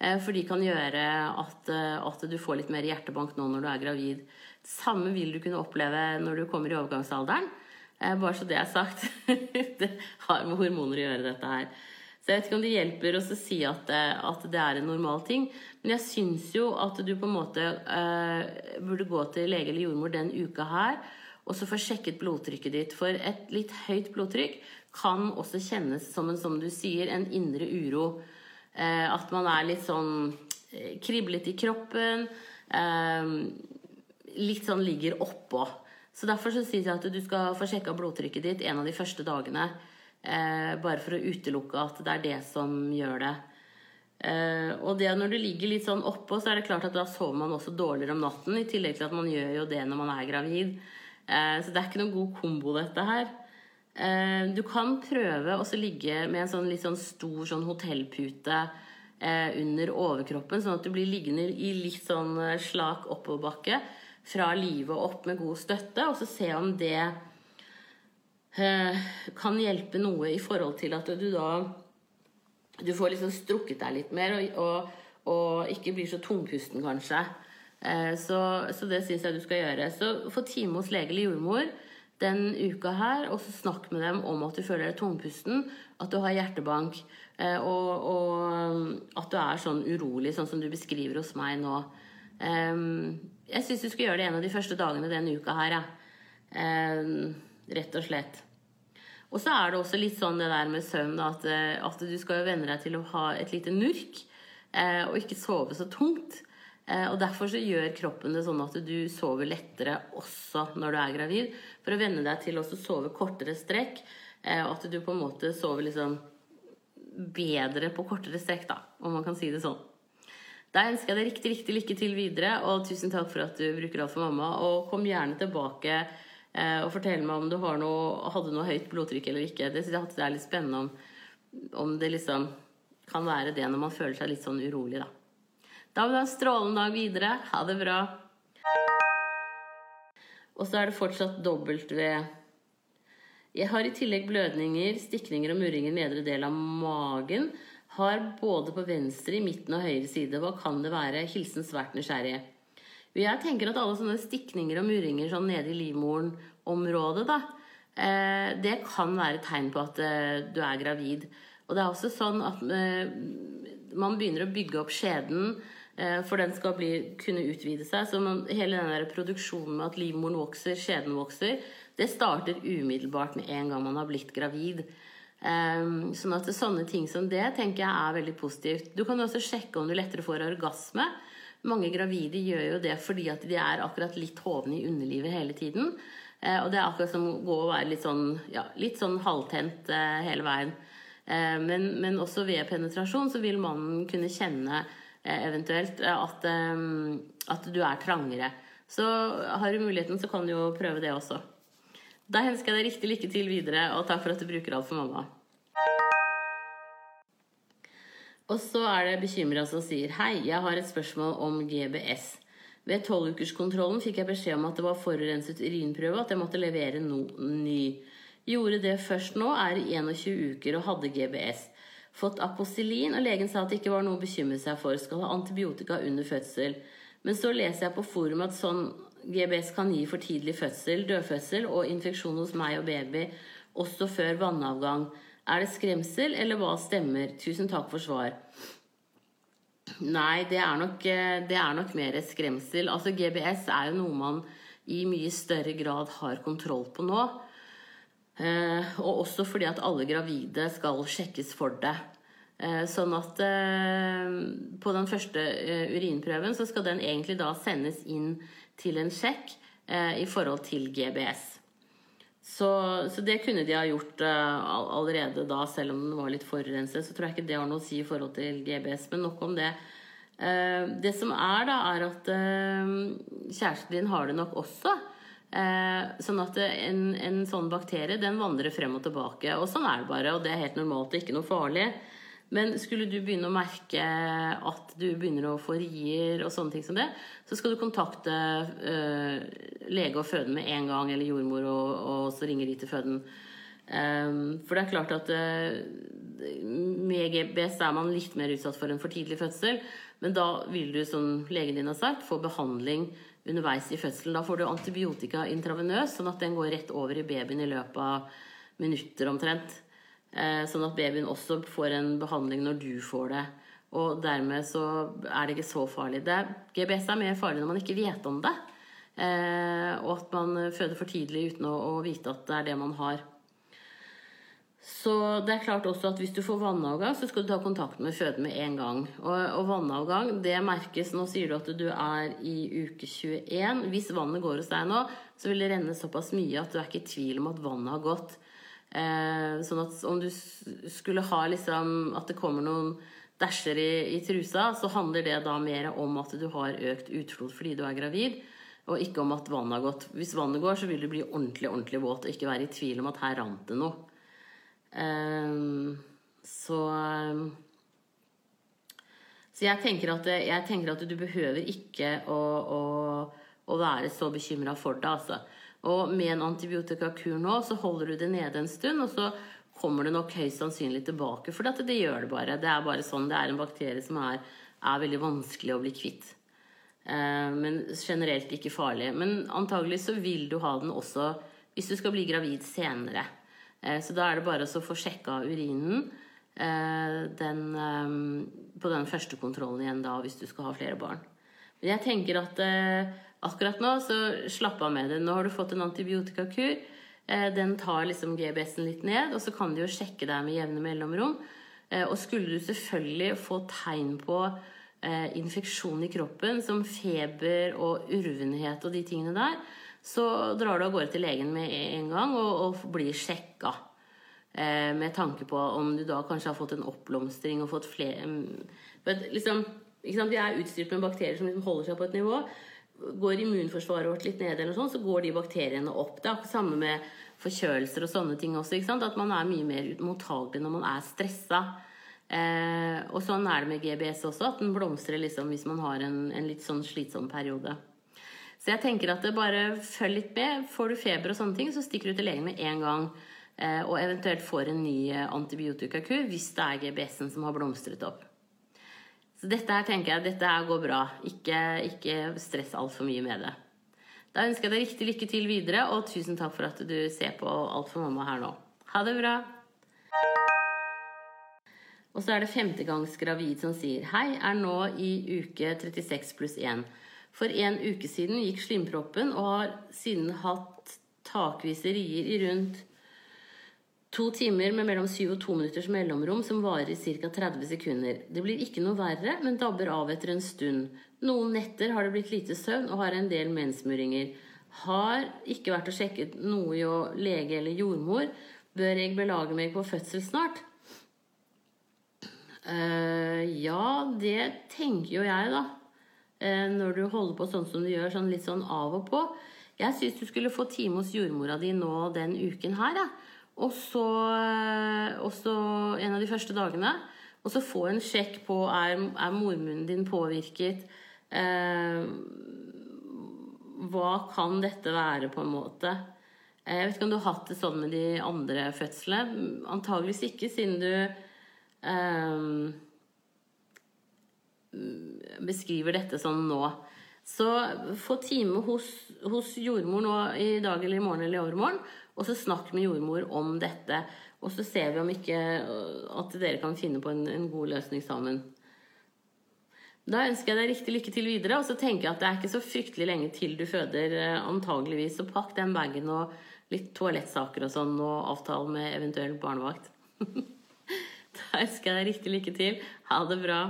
For de kan gjøre at, at, du får litt mer hjertebank nå når du er gravid. Det samme vil du kunne oppleve når du kommer i overgangsalderen. Bare så det er sagt. det har med hormoner å gjøre, dette her. Så jeg vet ikke om det hjelper å si at at det, er en normal ting. Men jeg syns jo at du på en måte eh, burde gå til lege eller jordmor den uka her og så få sjekket blodtrykket ditt. For et litt høyt blodtrykk kan også kjennes som en, som du sier, en indre uro. Eh, at man er litt sånn kriblet kriblete i kroppen. Eh, litt sånn ligger oppå. Så derfor så sier jeg at du skal få sjekka blodtrykket ditt en av de første dagene. Eh, bare for å utelukke at det er det som gjør det. Eh, og det når du ligger litt sånn oppå, så er det klart at da sover man også dårligere om natten. I tillegg til at man gjør jo det når man er gravid. Eh, så det er ikke noen god kombo, dette her. Eh, du kan prøve å ligge med en sånn litt sånn stor sånn hotellpute eh, under overkroppen, sånn at du blir liggende i litt sånn eh, slak oppoverbakke fra livet og opp med god støtte, og så se om det kan hjelpe noe i forhold til at du da du får liksom strukket deg litt mer, og, og, og ikke blir så tungpusten, kanskje. Så, så, det syns jeg du skal gjøre. Så få time hos lege eller jordmor den uka her, og så snakk med dem om at du føler deg tungpusten, at du har hjertebank, eh, og, og at du er sånn urolig, sånn som du beskriver hos meg nå. Jeg syns du skal gjøre det en av de første dagene denne uka her, ja. Rett og slett. Og så er det også litt sånn det der med søvn at, eh, at du skal jo venne deg til å ha et lite nurk eh, og ikke sove så tungt. Og derfor så gjør kroppen det sånn at du sover lettere også når du er gravid. For å venne deg til å sove kortere strekk, eh, og at du på en måte sover liksom bedre på kortere strekk, da, om man kan si det sånn. Da ønsker jeg deg riktig, riktig lykke til videre, og tusen takk for at du bruker alt for mamma. Og kom gjerne tilbake Eh, og fortell meg om du noe, hadde noe høyt blodtrykk eller ikke. Det jeg er litt spennende om, om, det liksom kan være det når man føler seg litt sånn urolig, da. Da vil du ha en strålende dag videre. Ha det bra. Og så er det fortsatt dobbelt ved Jeg har i tillegg blødninger, stikninger og murringer i nedre del av magen. Har både på venstre, i midten og høyre side. Hva kan det være? Hilsen svært nysgjerrig. Jeg tenker at alle sånne stikninger og murringer sånn nede i livmoren-området, da, eh, det kan være tegn på at eh, du er gravid. Og det er også sånn at eh, man begynner å bygge opp skjeden, for den skal bli, kunne utvide seg. Så man, hele den der produksjonen med at livmoren vokser, skjeden vokser, det starter umiddelbart med en gang man har blitt gravid. sånn at sånne ting som det tenker jeg er veldig positivt. Du kan også sjekke om du lettere får orgasme. Mange gravide gjør jo det fordi at de er akkurat litt hovne i underlivet hele tiden. Uh, og det er akkurat som å gå og være litt sånn, ja, litt sånn halvtent uh, hele veien. Uh, men, men, også ved penetrasjon så vil mannen kunne kjenne eventuelt at, at du er trangere. Så har du muligheten, så kan du jo prøve det også. Da ønsker jeg deg riktig lykke til videre, og takk for at du bruker alt for mamma. Og så er det bekymra som sier Hei, jeg har et spørsmål om GBS. Ved tolvukerskontrollen fikk jeg beskjed om at det var forurenset urinprøve, og at jeg måtte levere no ny. Gjorde det først nå, er i 21 uker og hadde GBS. Fått apostelin, og legen sa at det ikke var noe å bekymre seg for. Skal ha antibiotika under fødsel. Men så leser jeg på forum at sånn GBS kan gi for tidlig fødsel, dødfødsel og infeksjon hos meg og baby også før vannavgang. Er det skremsel, eller hva stemmer? Tusen takk for svar. Nei, det er nok, eh, det er nok mer skremsel. Altså GBS er jo noe man i mye større grad har kontroll på nå. Eh, og også fordi at alle gravide skal sjekkes for det. Eh, sånn at på den første urinprøven så skal den egentlig da sendes inn til en sjekk i forhold til GBS. Så, så, det kunne de ha gjort allerede da, selv om den var litt forurenset. Så tror jeg ikke det har noe å si i forhold til GBS, men nok om det. Det som er, da, er at kjæresten din har det nok også. Sånn at en, en, sånn bakterie den vandrer frem og tilbake. Og sånn er det bare, og det er helt normalt og ikke noe farlig. Men skulle du begynne å merke at du begynner å få rier og sånne ting som det, så skal du kontakte eh, lege og føden med en gang, eller jordmor, og, og så ringer de til føden. Eh, for det er klart at uh, med GBS er man litt mer utsatt for en for tidlig fødsel. Men da vil du, som legen din har sagt, få behandling underveis i fødselen. Da får du antibiotika intravenøs, sånn at den går rett over i babyen i løpet av minutter omtrent. Eh, sånn at babyen også får en behandling når du får det. Og dermed så er det ikke så farlig. Det, GBS er mer farlig når man ikke vet om det. Eh, og at man føder for tidlig uten å, vite at det er det man har. Så det er klart også at hvis du får vannavgang, så skal du ta kontakt med føden med en gang. Og, og vannavgang, det merkes Nå sier du at du er i uke 21. Hvis vannet går hos deg nå, så vil det renne såpass mye at du er ikke i tvil om at vannet har gått. Eh, sånn at om du skulle ha liksom At det kommer noen dæsjer i, i trusa, så handler det da mer om at du har økt utflod fordi du er gravid, og ikke om at vannet har gått. Hvis vannet går, så vil du bli ordentlig, ordentlig våt og ikke være i tvil om at her rant det noe. Um, så Så jeg tenker, at, jeg tenker at du behøver ikke å, å, å være så bekymra for det, altså. Og med en antibiotikakur nå, så holder du det nede en stund, og så kommer det nok høyst sannsynlig tilbake. For det gjør det bare. Det er bare sånn. Det er en bakterie som er, er veldig vanskelig å bli kvitt. Eh, men generelt ikke farlig. Men antagelig så vil du ha den også hvis du skal bli gravid senere. Eh, så da er det bare å få sjekka urinen eh, den, på den første kontrollen igjen da, hvis du skal ha flere barn. Men jeg tenker at akkurat nå så slapp av med det. Nå har du fått en antibiotikakur. Den tar liksom GBS-en litt ned, og så kan de jo sjekke deg med jevne mellomrom. Og skulle du selvfølgelig få tegn på eh, infeksjon i kroppen, som feber og urvenhet og de tingene der, så drar du av gårde til legen med en gang og, og blir sjekka. Eh, med tanke på om du da kanskje har fått en oppblomstring og fått flere liksom, Vi er utstyrt med bakterier som liksom holder seg på et nivå. Går immunforsvaret vårt litt ned, eller sånn, så går de bakteriene opp. Det er akkurat samme med forkjølelser og sånne ting også. At man er mye mer mottagelig når man er stressa. Eh, og sånn er det med GBS også, at den blomstrer liksom hvis man har en, en, litt sånn slitsom periode. Så jeg tenker at det bare følg litt med. Får du feber og sånne ting, så stikker du til legen med en gang. Eh, og eventuelt får en ny eh, antibiotikakur hvis det er GBS-en som har blomstret opp. Så dette her tenker jeg dette her går bra. Ikke, ikke stress altfor mye med det. Da ønsker jeg deg riktig lykke til videre, og tusen takk for at du ser på Alt for mamma her nå. Ha det bra! Og så er det femtegangs gravid som sier Hei, er nå i uke 36 pluss 1. For en uke siden gikk slimproppen og har siden hatt takvise rier i rundt to timer med mellom syv og to minutters mellomrom som varer i ca. 30 sekunder. Det blir ikke noe verre, men dabber av etter en stund. Noen netter har det blitt lite søvn og har en del mensmuringer. Har ikke vært og sjekket noe jo lege eller jordmor. Bør jeg belage meg på fødsel snart? Uh, ja, det tenker jo jeg, da. Uh, når du holder på sånn som du gjør, sånn litt sånn av og på. Jeg syns du skulle få time hos jordmora di nå den uken her, ja. Og så, en av de første dagene. Og så få en sjekk på er, er mormunnen din påvirket. hva kan dette være, på en måte? Jeg vet ikke om du har hatt det sånn med de andre fødslene. Antageligvis ikke, siden du um, beskriver dette sånn nå. Så få time hos, hos, jordmor nå i dag eller i morgen eller i overmorgen, og så snakk med jordmor om dette. Og så ser vi om ikke at dere kan finne på en, en god løsning sammen. Da ønsker jeg deg riktig lykke til videre. Og så tenker jeg at det er ikke så fryktelig lenge til du føder, eh, antageligvis. Så pakk den bagen og litt toalettsaker og sånn, og avtale med eventuell barnevakt. Da ønsker jeg deg riktig lykke til. Ha det bra.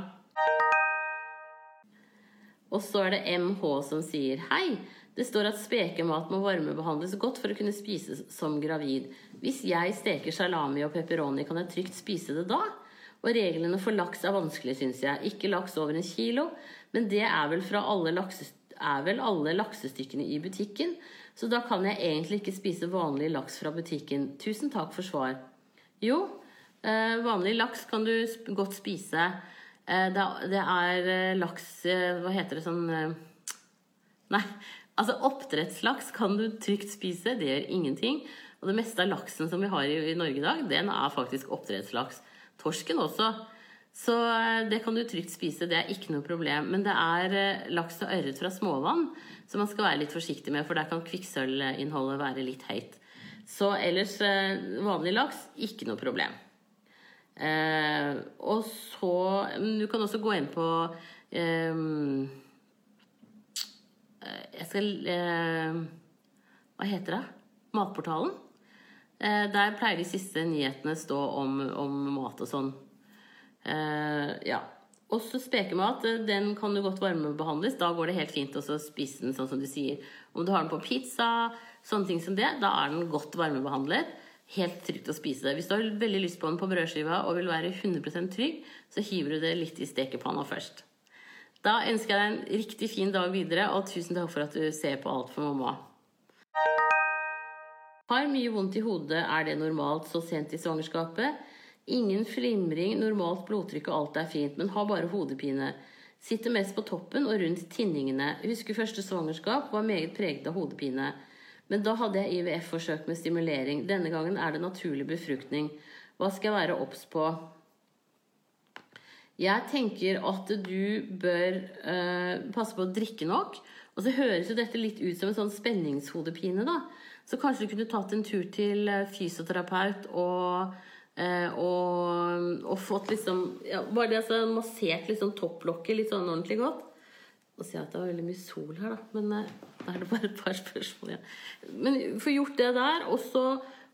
Og så er det MH som sier hei. Det står at spekemat må varmebehandles godt for å kunne spises som gravid. Hvis jeg steker salami og pepperoni, kan jeg trygt spise det da? Og reglene for laks er vanskelig, syns jeg. Ikke laks over en kilo, men det er vel, alle er vel alle laksestykkene i butikken. Så da kan jeg egentlig ikke spise vanlig laks fra butikken. Tusen takk for svar. Jo, Eh, vanlig laks kan du godt spise. Eh, det er eh, laks Hva heter det sånn Nei, altså oppdrettslaks kan du trygt spise. Det gjør ingenting. Og det meste av laksen som vi har i, Norge i dag, den er faktisk oppdrettslaks. Torsken også. Så det kan du trygt spise, det er ikke noe problem. Men det er laks og ørret fra småvann som man skal være litt forsiktig med, for der kan kvikksølvinnholdet være litt høyt. Så ellers vanlig laks, ikke noe problem. Eh, og så Du kan også gå inn på eh, Jeg skal eh, Hva heter det? Matportalen. Eh, der pleier de siste nyhetene stå om, om mat og sånn. Eh, ja. Også spekemat den kan du godt varmebehandles. Da går det helt fint å spise den sånn som du sier. Om du har den på pizza, sånne ting som det, da er den godt varmebehandlet. Helt trygt å spise det. Hvis du har veldig lyst på den på brødskiva og vil være 100% trygg, så hiver du det litt i stekepanna først. Da ønsker jeg deg en riktig fin dag videre, og tusen takk for at du ser på Alt for mamma. Har mye vondt i hodet, er det normalt så sent i svangerskapet? Ingen flimring, normalt blodtrykk og alt er fint, men har bare hodepine. Sitter mest på toppen og rundt tinningene. Husker første svangerskap var meget preget av hodepine. Men da hadde jeg IVF-forsøk med stimulering. Denne gangen er det naturlig befruktning. Hva skal jeg være obs på? Jeg tenker at du bør eh, passe på å drikke nok. Og så høres jo dette litt ut som en sånn spenningshodepine, da. Så kanskje du kunne tatt en tur til eh, fysioterapeut og, eh, og, og fått liksom ja, Bare det altså massert liksom topplokket litt sånn ordentlig godt. Nå si at det var veldig mye sol her, da. Men eh, da er det bare et par spørsmål igjen. Ja. Men få gjort det der. Også,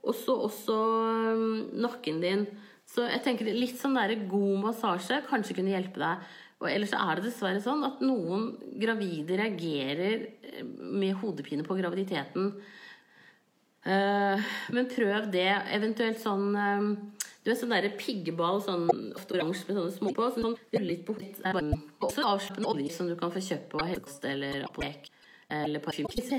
også, også um, nakken din. Så jeg tenker litt sånn der god massasje kanskje kunne hjelpe deg. Og ellers er det dessverre sånn at noen gravide reagerer med hodepine på graviditeten. Men prøv det. Eventuelt sånn Du vet sånn derre piggeball, sånn ofte oransje med sånne små på. Sånn sånn litt bort. Også avslappende olje som du kan få kjøpt på helsekost eller apotek eller parfyme.